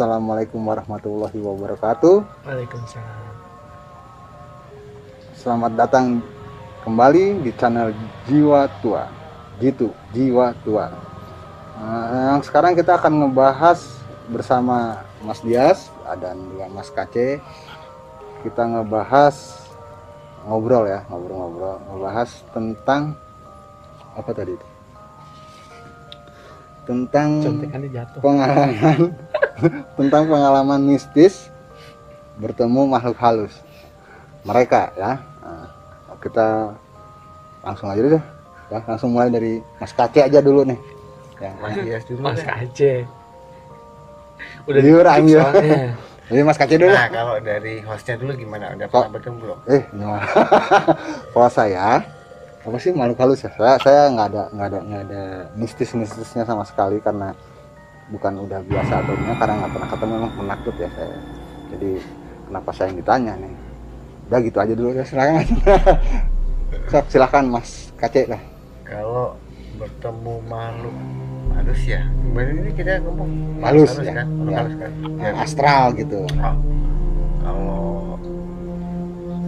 Assalamualaikum warahmatullahi wabarakatuh. Waalaikumsalam. Selamat datang kembali di channel Jiwa Tua. Gitu, Jiwa Tua. Nah, yang sekarang kita akan ngebahas bersama Mas Dias dan juga Mas Kace. Kita ngebahas ngobrol ya, ngobrol-ngobrol, ngebahas tentang apa tadi itu? Tentang pengalaman tentang pengalaman mistis bertemu makhluk halus mereka ya Nah, kita langsung aja deh ya langsung mulai dari Mas Kace aja dulu nih ya Mas dulu Mas. Kace. Udah Amil. soalnya. jadi Mas Kace dulu Nah kalau dari hostnya dulu gimana? Udah Kok? pernah bertemu belum? eh gimana kalau saya apa sih makhluk halus ya saya saya nggak ada nggak ada nggak ada mistis mistisnya sama sekali karena bukan udah biasa atau gimana karena nggak pernah ketemu memang menakut ya saya jadi kenapa saya yang ditanya nih udah gitu aja dulu ya silakan Sok, silakan Mas Kace lah Kalau bertemu makhluk halus ya. Kemarin ini kita ngomong Halus, halus ya. kan? Ya. halus kan? Ya. astral gitu Oh. Kalau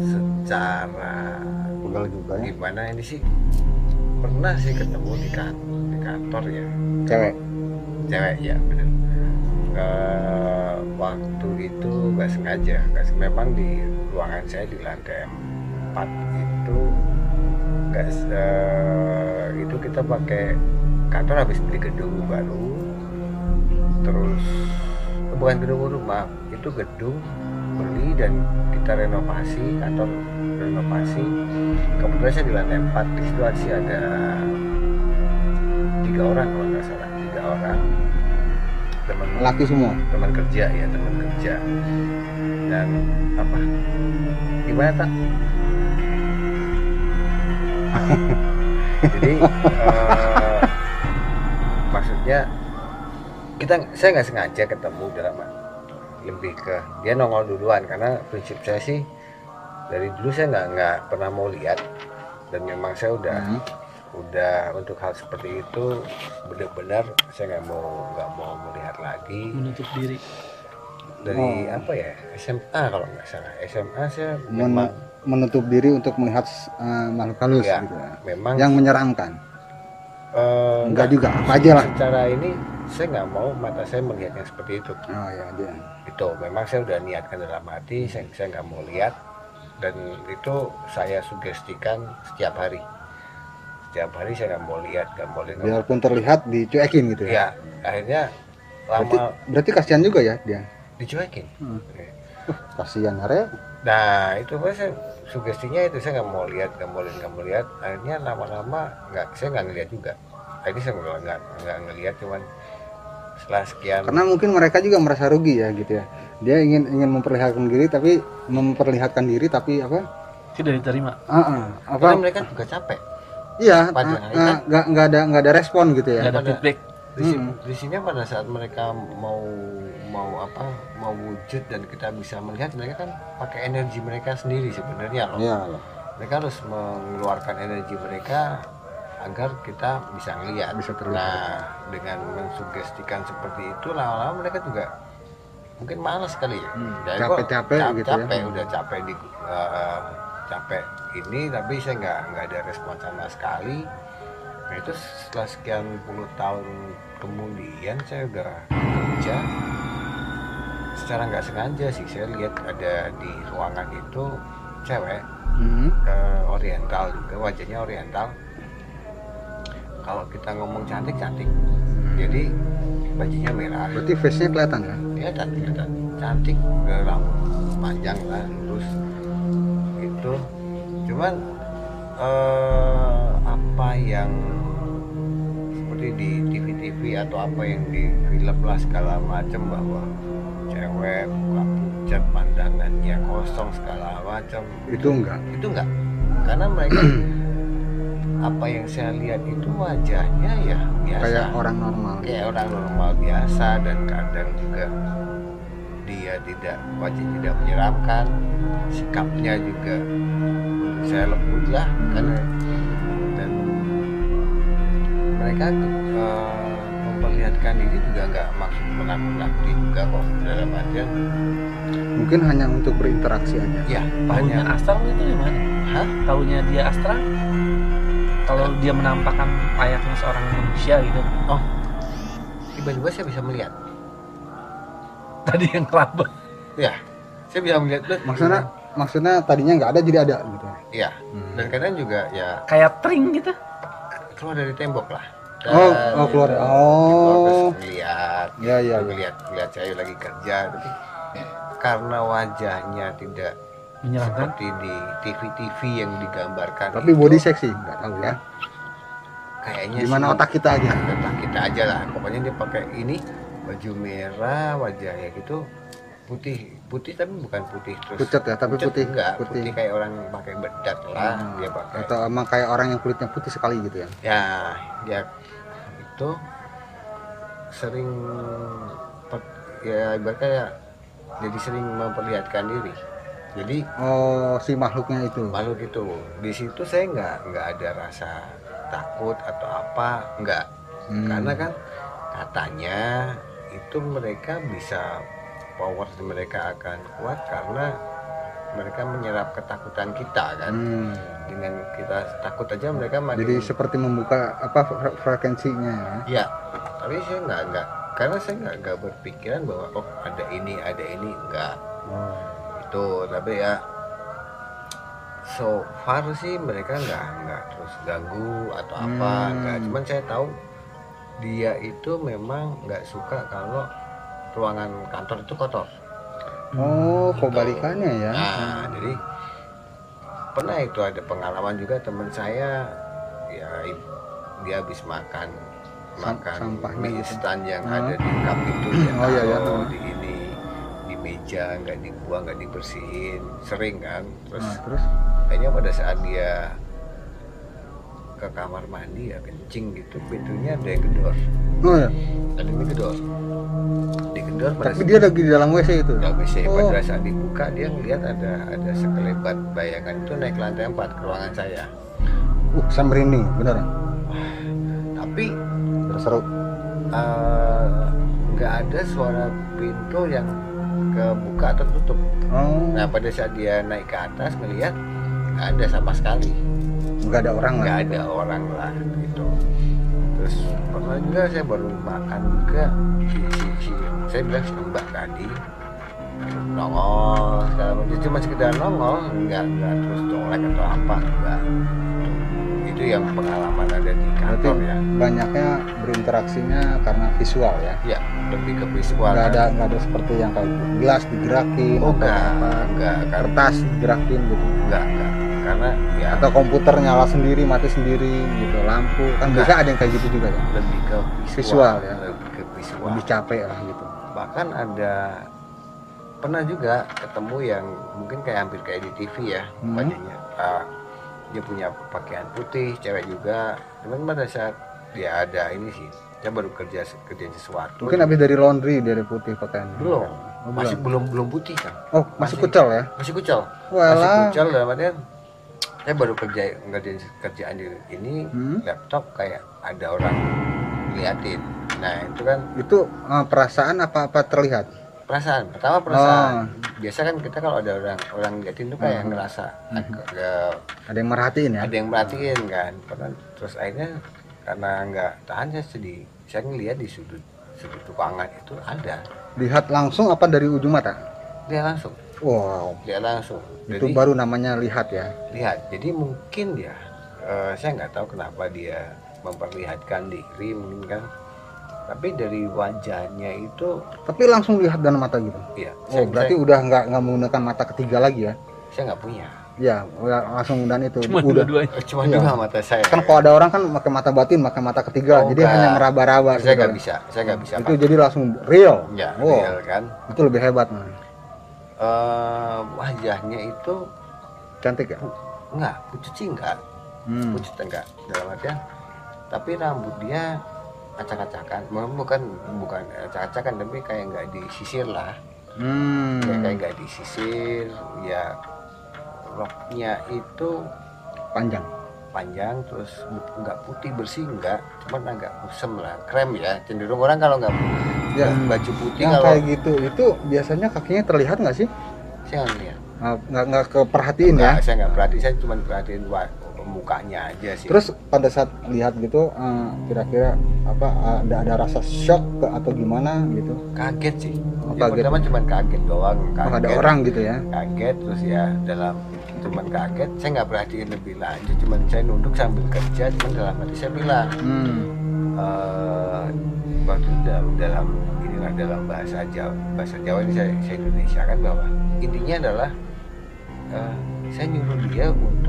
secara pegal juga ya gimana ini sih pernah sih ketemu di, kan, di kantor ya cewek cewek ya bener. Eh, waktu itu nggak sengaja nggak memang di ruangan saya di lantai 4 itu nggak eh, itu kita pakai kantor habis beli gedung baru. Terus eh, bukan gedung baru itu gedung beli dan kita renovasi kantor renovasi. Kebetulan saya di lantai 4 di situ ada tiga orang laki semua. Teman kerja ya teman kerja. Dan apa? Gimana tak jadi eh, maksudnya kita saya nggak sengaja ketemu dalam lebih ke dia nongol duluan. Karena prinsip saya sih dari dulu saya nggak nggak pernah mau lihat. Dan memang saya udah Hmm. Udah untuk hal seperti itu benar-benar saya nggak mau nggak mau melihat lagi. Menutup diri. dari Oh. apa ya? SMA kalau nggak salah. SMA saya Men- memang menutup diri untuk melihat eh, makhluk halus Ya. gitu ya. memang yang menyeramkan. Eh, enggak juga apa aja lah. secara ini saya nggak mau mata saya melihat yang seperti itu. Oh ya dia. Itu memang saya udah niatkan dalam hati saya saya nggak mau lihat. Dan itu saya sugestikan setiap hari setiap hari saya nggak mau lihat nggak mau lihat biarpun terlihat dicuekin gitu ya ya akhirnya berarti lama berarti kasihan juga ya dia dicuekin Hmm. kasihan are Nah itu saya sugestinya itu saya nggak mau lihat, nggak mau lihat, nggak mau lihat. Akhirnya lama-lama nggak, saya nggak ngelihat juga. Akhirnya saya nggak nggak nggak ngelihat, cuman setelah sekian. karena mungkin mereka juga merasa rugi ya gitu ya dia ingin ingin memperlihatkan diri tapi memperlihatkan diri tapi apa Tidak diterima. Ah, ah, apa karena mereka juga capek. Iya pada ah, hari ah, kan? nggak nggak ada nggak ada respon gitu ya Nggak ada feedback. Di, si- Hmm. sini pada saat mereka mau mau apa mau wujud dan kita bisa melihat mereka kan pakai energi mereka sendiri sebenarnya loh. iya loh Mereka harus mengeluarkan energi mereka agar kita bisa ngelihat. bisa terlihat Nah, dengan mensugestikan seperti itu lama-lama mereka juga mungkin malas kali ya. Hmm, kok capek-capek cap- gitu ya. capek, udah capek di eh, capek ini tapi saya nggak nggak ada respon sama sekali. Nah, itu setelah sekian puluh tahun kemudian saya udah kerja. Secara nggak sengaja sih saya lihat ada di ruangan itu cewek Hmm. eh, oriental juga wajahnya oriental. Kalau kita ngomong cantik cantik. Jadi bajunya merah. Berarti face nya kelihatan ya ya cantik kelihatan cantik eh, rambut panjang lah lurus. Itu cuman eh, apa yang seperti di TV-TV atau apa yang di film lah segala macam bahwa cewek buka pucat pandangannya kosong segala macam itu enggak. Itu enggak. Karena mereka apa yang saya lihat itu wajahnya ya biasa. Kayak orang normal. Kayak orang normal biasa dan kadang juga dia tidak wajah tidak menyeramkan sikapnya juga saya lembut lah kan dan mereka eh, memperlihatkan memperlihatkan diri juga nggak maksud menakut-nakuti juga kok dalam artian Mungkin hanya untuk berinteraksi aja. ya Tahunya astral itu gimana? Hah? Tahunya dia astral? Kalau dia menampakkan layaknya seorang manusia gitu. Oh, tiba-tiba saya bisa melihat tadi yang kelabang. ya saya bisa melihat tuh Maksudnya maksudnya tadinya nggak ada jadi ada gitu. ya Hmm. dan kadang juga ya Kayak tring gitu. keluar dari tembok lah Oh, Dan oh, keluar. gitu. Oh. terus lihat Ya ya. ya. melihat melihat saya lagi kerja tapi karena wajahnya tidak Menyenangkan. seperti di TV-TV yang digambarkan Tapi itu, body seksi nggak tahu ya. kayaknya Gimana sih otak kita aja. otak kita aja lah pokoknya dia pakai ini baju merah wajahnya gitu putih putih tapi bukan putih terus Pucat ya, tapi pucat putih. enggak Putih. putih kayak orang pakai bedak lah Hmm. dia pakai Atau emang kayak orang yang kulitnya putih sekali gitu ya. ya dia itu sering ya ibaratnya ya jadi sering memperlihatkan diri jadi Oh, si makhluknya itu. makhluk itu di situ saya nggak nggak ada rasa takut atau apa nggak Hmm. karena kan katanya itu mereka bisa power mereka akan kuat karena mereka menyerap ketakutan kita kan Hmm. dengan kita takut aja mereka makin Jadi seperti membuka apa fre- frekuensinya ya. Ya, tapi saya nggak nggak karena saya nggak nggak berpikiran bahwa oh ada ini ada ini nggak itu tapi ya so far sih mereka nggak nggak terus ganggu atau apa Hmm. nggak cuman saya tahu dia itu memang nggak suka kalau ruangan kantor itu kotor Oh, kebalikannya ya. nah jadi pernah itu ada pengalaman juga teman saya ya dia habis makan Sam- makan sampahnya mie gitu. instan yang Hmm. ada di cup itu dia Oh, iya, iya. di ini di meja nggak dibuang nggak dibersihin sering kan terus Nah, terus kayaknya pada saat dia ke kamar mandi ya kencing gitu pintunya ada yang gedor oh ya. ada yang gedor digedor pada Tapi dia lagi di dalam WC itu. Nggak bisa Oh. pada saat dibuka dia ngeliat ada ada sekelebat bayangan itu naik ke lantai 4 ke ruangan saya. Uh, saya merinding, bener. Tapi Terus seru. eh, nggak ada suara pintu yang kebuka atau tutup. Oh, Nah pada saat dia naik ke atas ngeliat nggak ada sama sekali, nggak ada orang lah. nggak ada orang lah gitu. Terus pernah juga saya baru makan juga si, si, si saya bilang si mbak tadi nongol segala macam cuma sekedar nongol nggak nggak terus colek atau apa enggak itu yang pengalaman ada di Berarti kantor ya banyaknya berinteraksinya karena visual ya. ya lebih ke visual Nggak kan. ada nggak ada seperti yang kayak gelas digerakin oh atau enggak apa, enggak kertas digerakin gitu. enggak enggak karena ya Atau komputer nyala sendiri, mati sendiri gitu, lampu. Kan Enggak. biasa ada yang kayak gitu juga ya. lebih ke visual, Visual, ya. lebih ke visual Lebih capek lah gitu. Bahkan ada pernah juga ketemu yang mungkin kayak hampir kayak di TV ya Hmm. Ah, dia punya pakaian putih cewek juga cuman pada saat dia ada ini sih dia baru kerja kerja sesuatu Mungkin habis dari laundry dari putih pakaian. belum Oh, masih belum. belum putih kan Oh, masih masih- kucel ya? masih kucel masih Walah. kucel dalam artian saya baru kerja ngerjain kerjaan di ini Hmm. laptop kayak ada orang liatin nah itu kan Itu eh, perasaan apa apa terlihat? perasaan pertama perasaan Oh. biasa kan kita kalau ada orang orang liatin tuh kayak Hmm. ngerasa agak Ada yang merhatiin ya? ada yang merhatiin kan terus akhirnya karena nggak tahan saya sedih saya ngeliat di sudut sudut ruangan itu ada Lihat langsung apa dari ujung mata? dia langsung Wow, dia langsung itu jadi baru namanya lihat ya. lihat jadi mungkin dia eh, saya nggak tahu kenapa dia memperlihatkan diri mungkin kan tapi dari wajahnya itu Tapi langsung lihat dengan mata gitu. ya Oh, berarti udah nggak nggak menggunakan mata ketiga lagi ya? saya nggak punya Ya, udah langsung dan itu. Cuma udah. dua-duanya. Eh, cuma Iya. dua mata saya Kan kalau ada orang kan pakai mata batin, pakai mata ketiga, Oh, jadi enggak. hanya meraba-raba. saya nggak gitu. bisa saya nggak bisa Itu jadi langsung real. ya Oh, real kan itu lebih hebat man. Eh, wajahnya itu Cantik ya? enggak pucat sih enggak Hmm. pucat enggak dalam artian tapi rambut dia acak-acakan. Bukan bukan acak-acakan tapi kayak nggak disisir lah. Hmm. kayak kayak nggak disisir ya roknya itu Panjang. panjang terus nggak putih bersih nggak. Cuman agak kusem lah krem ya. Cenderung orang kalau nggak Ya. baju putih yang kalau kayak gitu itu biasanya kakinya terlihat nggak sih? Saya nggak lihat. Nggak- nggak keperhatiin ya? saya nggak perhatiin saya cuma perhatiin mukanya aja sih. Terus pada saat lihat gitu eh, kira-kira apa ada ada rasa shock ke, atau gimana gitu? Kaget sih. Oh, Yang kaget. pertama cuma kaget doang oh, kaget. ada orang gitu ya? Kaget terus ya dalam cuman kaget. Saya nggak perhatiin lebih lanjut cuman saya nunduk sambil kerja cuman dalam hati saya bilang hmm. eh waktu dalam, dalam inilah dalam bahasa Jawa bahasa Jawa ini saya, saya Indonesia kan bahwa intinya adalah eh, saya nyuruh dia untuk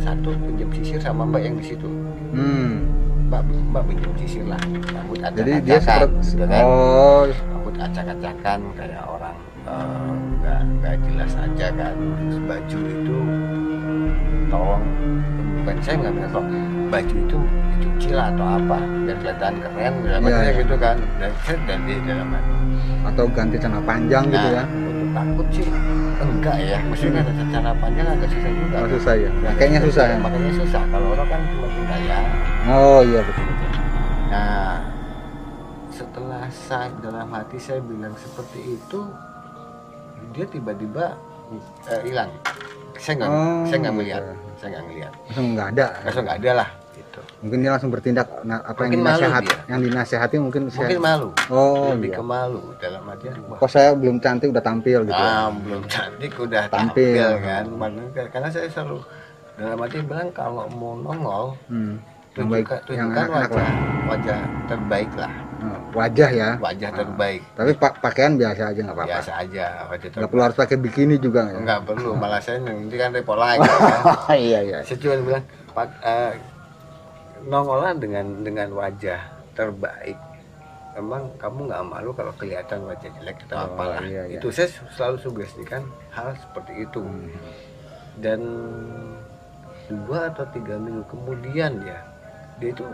satu pinjam sisir sama mbak yang di situ. Hmm. mbak mbak pinjam sisir lah. Rambut jadi dia seperti gitu kan. oh rambut acak-acakan kayak orang eh, nggak nggak jelas aja kan. Terus baju itu tolong bukan saya nggak bilang tolong baju itu dicuci lah atau apa biar kelihatan keren dalam Iya, hati iya. gitu kan. Dan dan di dalam atau ganti celana panjang gitu nah, ya. untuk takut sih. Enggak ya maksudnya ada celana panjang agak susah juga. Oh, susah ya? Makanya susah ya? makanya susah. Kalau orang kan cuma tinggal ya. Oh iya betul. Betul Nah, setelah saya dalam hati saya bilang seperti itu, dia tiba-tiba eh, hilang. saya nggak, Oh, saya nggak melihat, iya. saya nggak melihat. langsung nggak ada. Langsung nggak ada lah, gitu. mungkin dia langsung bertindak nah, apa yang Mungkin malu dinasehat dia. yang dinasehati mungkin saya Mungkin malu, oh lebih iya. ke malu dalam artian wah, kok saya belum cantik udah tampil gitu ya? ah, belum cantik udah Tampil. tampil, kan. Karena saya selalu dalam arti bilang kalau mau nongol hmm. yang baik tunjukkan, yang tunjukkan enak-enak wajah, lah wajah terbaik lah, Oh, wajah ya wajah Ah. terbaik. tapi pak pakaian biasa aja nggak apa-apa Biasa aja, wajah nggak terbaik. perlu harus pakai bikini juga ya Enggak perlu, malah saya nanti kan repot lagi kan. iya iya Saya cuma bilang, Pak, eh, nongolan dengan dengan wajah terbaik. Memang kamu nggak malu kalau kelihatan wajah jelek atau Oh, apalah. iya, iya. Itu saya selalu sugestikan hal seperti itu. Hmm. Dan dua atau tiga minggu kemudian ya, dia itu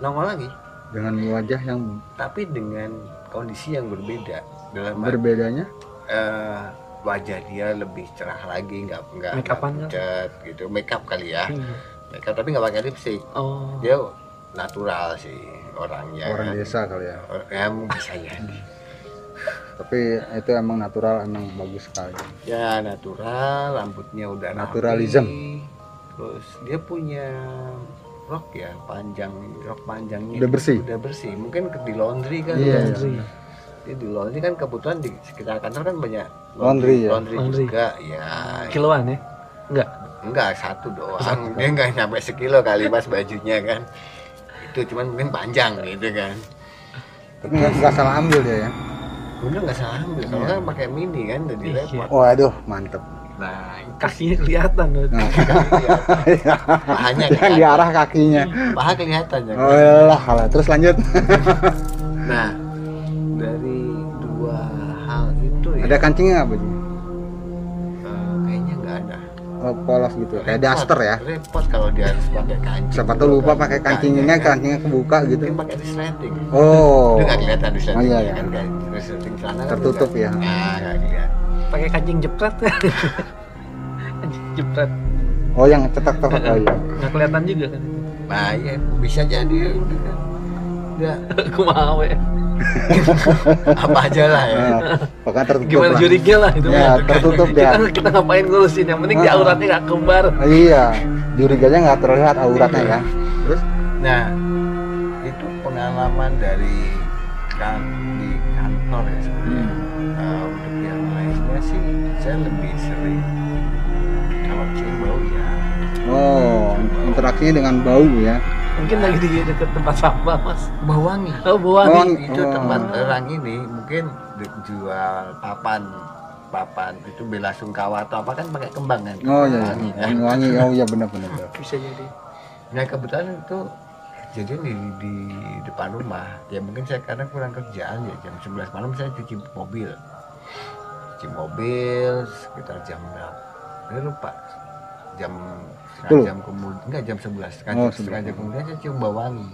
nongol lagi, dengan wajah yang tapi dengan kondisi yang berbeda. Dalam berbedanya eh, wajah dia lebih cerah lagi, nggak nggak pucat gitu, make up kali ya. Iya. Makeup tapi nggak pakai lipstick. Oh. Dia natural sih orangnya. orang kan. desa kali ya Ya bisa jadi. tapi itu emang natural emang bagus sekali Ya natural, rambutnya udah rapi. Naturalism. Terus dia punya rok ya panjang, rok panjangnya Udah bersih? Udah bersih. Mungkin ke- di laundry kan. Iya, Laundry. Dia di laundry kan kebetulan di sekitar kantor kan banyak Laundry ya? laundry Laundry. juga. Ya. Kiloan ya? Enggak. Enggak, satu doang. Dia enggak nyampe sekilo kali mas bajunya kan. Itu cuman mungkin panjang gitu kan. tapi nggak nggak salah ambil dia ya Bener nggak salah ambil, kalau kan pakai mini kan jadi Iya. repot. waduh mantep Nah, Kakinya kelihatan loh. nah, pahanya yang kelihatan. diarah kakinya Paha kelihatan ya. oh lah kalah terus lanjut Nah, dari dua hal itu ya, ada kancingnya nggak bajunya oh, polos gitu kayak Repot, daster ya Repot kalau dia harus pakai kancing. siapa tuh lupa pakai Bukanya kancingnya kan. kancingnya kebuka gitu Mungkin pakai resleting. oh Itu nggak kelihatan resletingnya Oh, iya, iya. kan kayak resleting celana kan Tertutup nggak- ya. Nah, nggak kelihatan. Pakai kancing jepret. kancing jepret. oh yang cetak-cetak oh iya Nggak kelihatan juga kan itu. Nah, ya bisa jadi udah kan. Udah Aku mau ya. apa aja lah ya. Nah, pokoknya tertutup Gimana lah. juriga lah itu. ya tertutup kita, ya kita ngapain ngurusin yang penting di Ah. auratnya nggak kembar. iya juriganya nggak terlihat auratnya ya terus Nah, itu pengalaman dari kan di kantor ya sebenarnya. Eh, untuk yang lainnya sih, saya lebih sering kalau cium bau ya. oh interaksinya dengan bau ya Mungkin lagi di dekat tempat sampah mas. Bau wangi. Oh buah Oh. Itu Oh. tempat orang ini mungkin jual papan papan itu bela sungkawa atau apa kan pakai kembang kan oh iya wangi iya. kan? wangi wangi oh iya benar-benar Bisa jadi. Nah kebetulan itu jadi di, di depan rumah ya mungkin saya kadang kurang kerjaan ya jam 11 malam saya cuci mobil cuci mobil sekitar jam berapa saya lupa jam setengah jam kemudian enggak jam 11 setengah, Oh, jam, setengah 11. jam kemudian saya cium bau wangi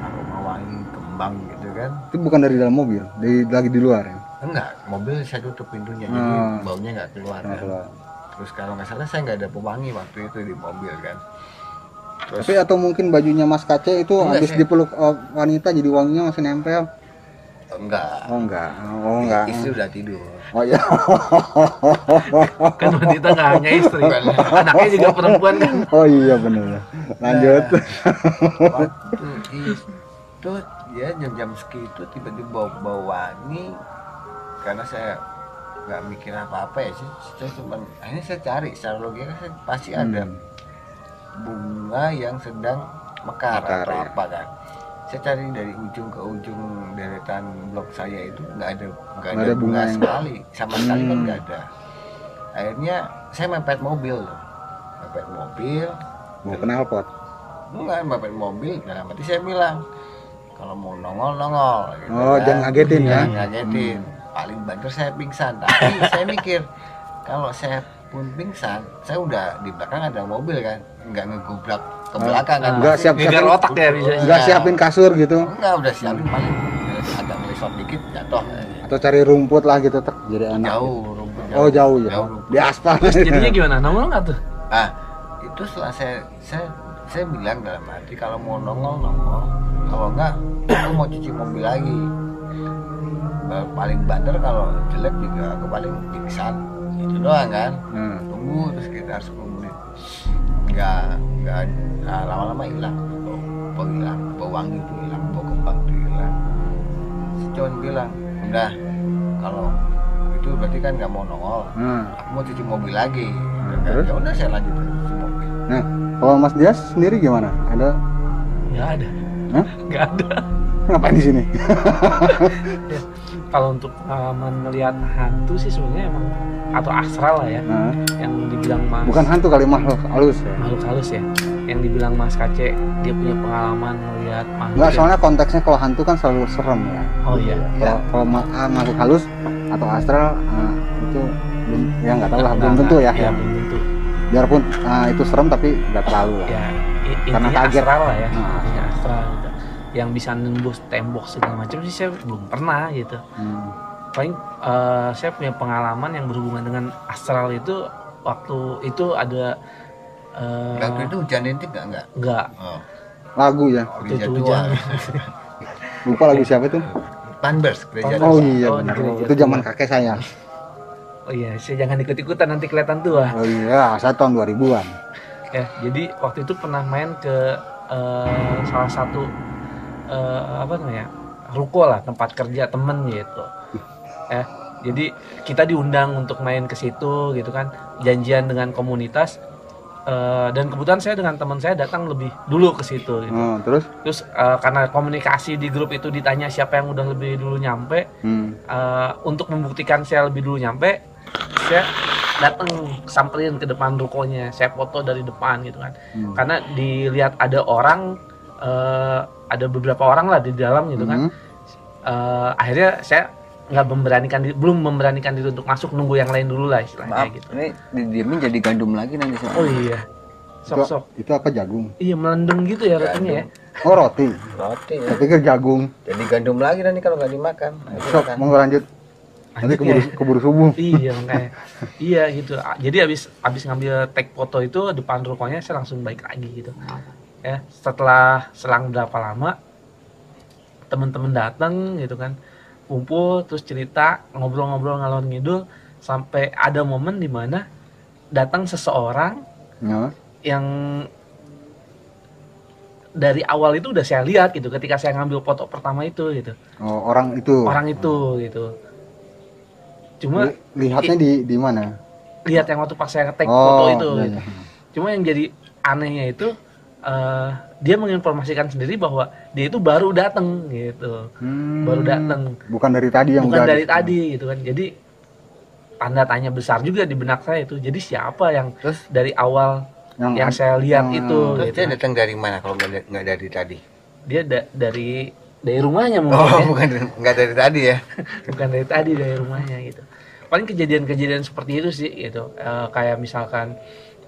aroma wangi kembang gitu kan itu bukan dari dalam mobil di lagi di luar ya enggak mobil saya tutup pintunya jadi Hmm. baunya nggak keluar Nggak kan. keluar. terus kalau nggak salah saya nggak ada pewangi waktu itu di mobil kan terus Tapi atau mungkin bajunya Mas Kace itu Enggak, habis saya- dipeluk oh, wanita jadi wanginya masih nempel. Enggak Oh enggak. Oh enggak. istri udah tidur Oh iya. kan wanita nggak hanya istri anaknya juga perempuan kan Oh iya benar. Lanjut. waktu itu ya jam-jam segitu tiba-tiba bau, bau wangi karena saya nggak mikir apa-apa ya sih saya cuma akhirnya saya cari secara logika saya pasti ada Hmm. bunga yang sedang mekar, Mekar, atau ya. apa kan saya cari dari ujung ke ujung deretan blok saya itu nggak ada nggak ada, ada bunga bunganya. sekali. Sama sekali kan Hmm. nggak ada. Akhirnya saya mepet mobil mepet mobil. Mau knalpot. enggak mepet mobil. Dalam hati saya bilang kalau mau nongol nongol. Gitu Oh, kan. jangan ngagetin ya. Jangan ngagetin. Paling banter saya pingsan. Tapi saya mikir kalau saya pun pingsan saya udah di belakang ada mobil kan. Nggak ngegubrak ke belakang kan Enggak siap siapin. otak ya bisa Enggak siapin kasur gitu. enggak udah siapin paling agak ngelisot dikit jatuh Atau cari rumput lah gitu tek jadi enak. jauh rumput Oh jauh ya. jauh rumput. Di aspal. jadinya gimana nongol nggak tuh ah itu setelah saya saya saya bilang dalam hati kalau mau nongol nongol kalau enggak aku mau cuci mobil lagi Ba- paling banter kalau jelek juga aku paling pingsan itu doang kan Hmm. tunggu terus sekitar 10 menit nggak nggak nah, lama-lama hilang. Bau bau hilang. Bau wangi itu hilang bau kembang itu hilang. Si John bilang udah kalau itu berarti kan nggak mau nongol. Nah, aku mau cuci mobil lagi. Terus? ya udah saya lanjut cuci mobil. Nah, kalau Mas Dias sendiri gimana? Ada? Nggak ada. Hah? nggak ada. Ngapain di sini? kalau untuk pengalaman melihat hantu sih sebenarnya emang atau astral lah ya Nah, yang dibilang mas bukan hantu kali makhluk halus ya. makhluk halus ya yang dibilang mas kace dia punya pengalaman melihat makhluk Enggak, yang- soalnya konteksnya kalau hantu kan selalu serem ya. oh iya Kalau kalau ma- ah, makhluk halus atau astral ah, itu belum ya nggak tahu lah belum Nggak- tentu ya. nggak- ya belum tentu Biarpun ah, itu serem tapi nggak terlalu lah. ya Karena kaget. astral lah ya Nah. Yang bisa nembus tembok segala macam sih saya belum pernah gitu Hmm. paling eh, saya punya pengalaman yang berhubungan dengan astral itu waktu itu ada eh, waktu itu hujan rintik nggak nggak enggak oh, Lagu ya. gereja itu hujan Lupa lagu siapa itu? Panbers gereja. Oh iya Oh, benar. gereja Itu zaman kakek saya. oh iya saya jangan ikut ikutan nanti kelihatan tua Oh iya, saya tahun 2000-an. ya jadi waktu itu pernah main ke eh, salah satu eh, apa namanya ruko lah tempat kerja temen gitu ya jadi kita diundang untuk main ke situ gitu kan janjian dengan komunitas eh, dan kebetulan saya dengan teman saya datang lebih dulu ke situ gitu. Oh, terus? terus eh, karena komunikasi di grup itu ditanya siapa yang udah lebih dulu nyampe Hmm. eh, untuk membuktikan saya lebih dulu nyampe saya datang samperin ke depan rukonya saya foto dari depan gitu kan Hmm. karena dilihat ada orang eh, ada beberapa orang lah di dalam gitu kan Hmm. Eh, akhirnya saya nggak memberanikan diri, belum memberanikan diri untuk masuk nunggu yang lain dulu lah istilahnya maaf gitu ini didiemin jadi gandum lagi nanti saya oh iya sok Itu, sok itu apa jagung? iya melendung gitu ya rasanya ya Oh roti. roti ya pikir jagung. jadi gandum lagi nanti kalau nggak dimakan Nah, Sok, mau lanjut. Nanti Lanjut keburu, ya. keburu subuh. iya makanya iya gitu jadi abis abis ngambil take foto itu depan rukonya saya langsung balik lagi gitu ya setelah selang berapa lama teman-teman datang gitu kan kumpul terus cerita ngobrol-ngobrol ngalor ngidul sampai ada momen di mana datang seseorang Ya. yang dari awal itu udah saya lihat gitu ketika saya ngambil foto pertama itu gitu Oh, orang itu. orang itu gitu cuma Li- lihatnya di di mana? lihat yang waktu pas saya ngetek oh, foto itu iya, gitu. iya. cuma yang jadi anehnya itu eh, dia menginformasikan sendiri bahwa dia itu baru datang gitu. Hmm, baru datang Bukan dari tadi yang bukan udah dari di- tadi gitu kan. Jadi tanda tanya besar juga di benak saya itu. Jadi siapa yang terus? dari awal yang, yang saya lihat yang- itu terus gitu. Dia datang dari mana kalau nggak nggak dari tadi? Dia da- dari dari rumahnya mungkin oh ya. bukan nggak dari tadi ya. Bukan dari tadi dari rumahnya gitu. Paling kejadian-kejadian seperti itu sih gitu. Eh, kayak misalkan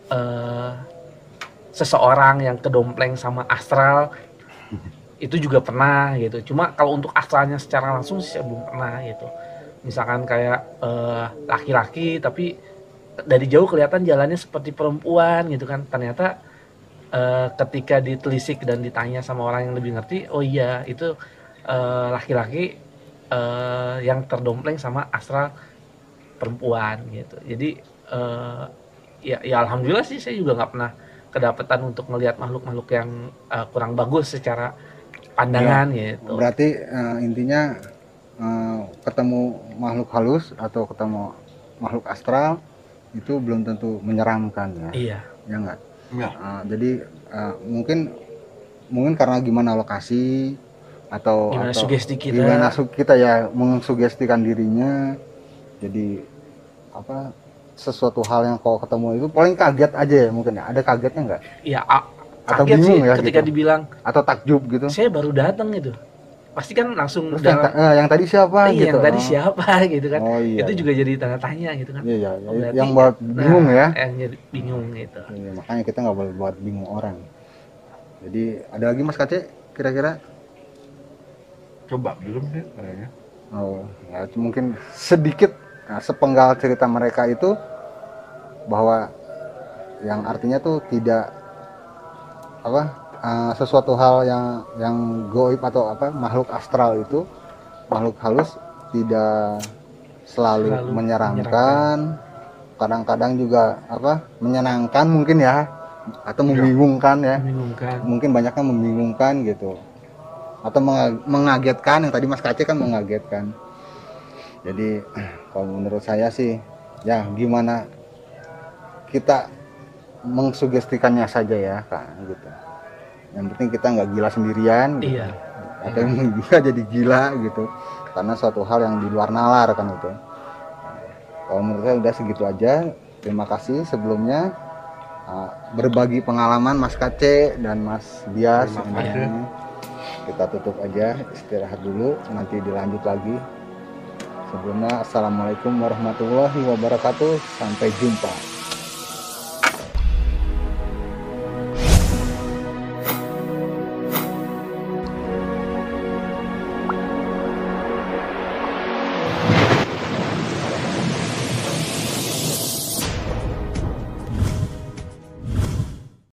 eh seseorang yang kedompleng sama astral itu juga pernah gitu. Cuma kalau untuk astralnya secara langsung sih belum pernah gitu. Misalkan kayak eh, laki-laki tapi dari jauh kelihatan jalannya seperti perempuan gitu kan. Ternyata eh, ketika ditelisik dan ditanya sama orang yang lebih ngerti oh iya itu eh, laki-laki eh, yang terdompleng sama astral perempuan gitu. Jadi eh, ya ya alhamdulillah sih saya juga nggak pernah kedapatan untuk melihat makhluk-makhluk yang eh, kurang bagus secara pandangan gitu Berarti eh, intinya eh, ketemu makhluk halus atau ketemu makhluk astral itu belum tentu menyeramkan ya. iya Ya enggak? Enggak. Uh, jadi uh, mungkin mungkin karena gimana lokasi atau Gimana atau sugesti kita. gimana su- kita ya mengsugestikan dirinya jadi apa sesuatu hal yang kau ketemu itu paling kaget aja ya mungkin ya ada kagetnya nggak Iya, a- Atau kaget sih bingung ya ketika gitu. dibilang atau takjub gitu saya baru datang gitu. Pasti kan langsung terus yang, dalam ta- eh, yang tadi siapa iya, gitu yang tadi Oh. siapa gitu kan. oh iya itu iya. juga jadi tanda tanya gitu kan. iya, iya, Oh, berarti- yang buat bingung Nah, ya Yang jadi bingung gitu. Iya, makanya kita nggak boleh buat bingung orang jadi ada lagi mas Kace kira-kira Coba belum sih kayaknya. Oh, ya mungkin sedikit nah, sepenggal cerita mereka itu bahwa yang artinya tuh tidak apa uh, sesuatu hal yang yang goib atau apa makhluk astral itu makhluk halus tidak selalu, Selalu menyeramkan kadang-kadang juga apa menyenangkan mungkin ya atau membingungkan ya. Membingungkan. mungkin banyaknya membingungkan gitu. Atau menga- mengagetkan yang tadi Mas Kace kan mengagetkan jadi kalau menurut saya sih ya gimana kita mengsugestikannya saja ya kak gitu yang penting kita nggak gila sendirian gitu. Iya. atau yang juga jadi gila gitu karena suatu hal yang di luar nalar kan itu kalau menurut saya udah segitu aja terima kasih sebelumnya uh, berbagi pengalaman Mas Kace dan Mas ini. kasih. kita tutup aja istirahat dulu nanti dilanjut lagi sebelumnya assalamualaikum warahmatullahi wabarakatuh. Sampai jumpa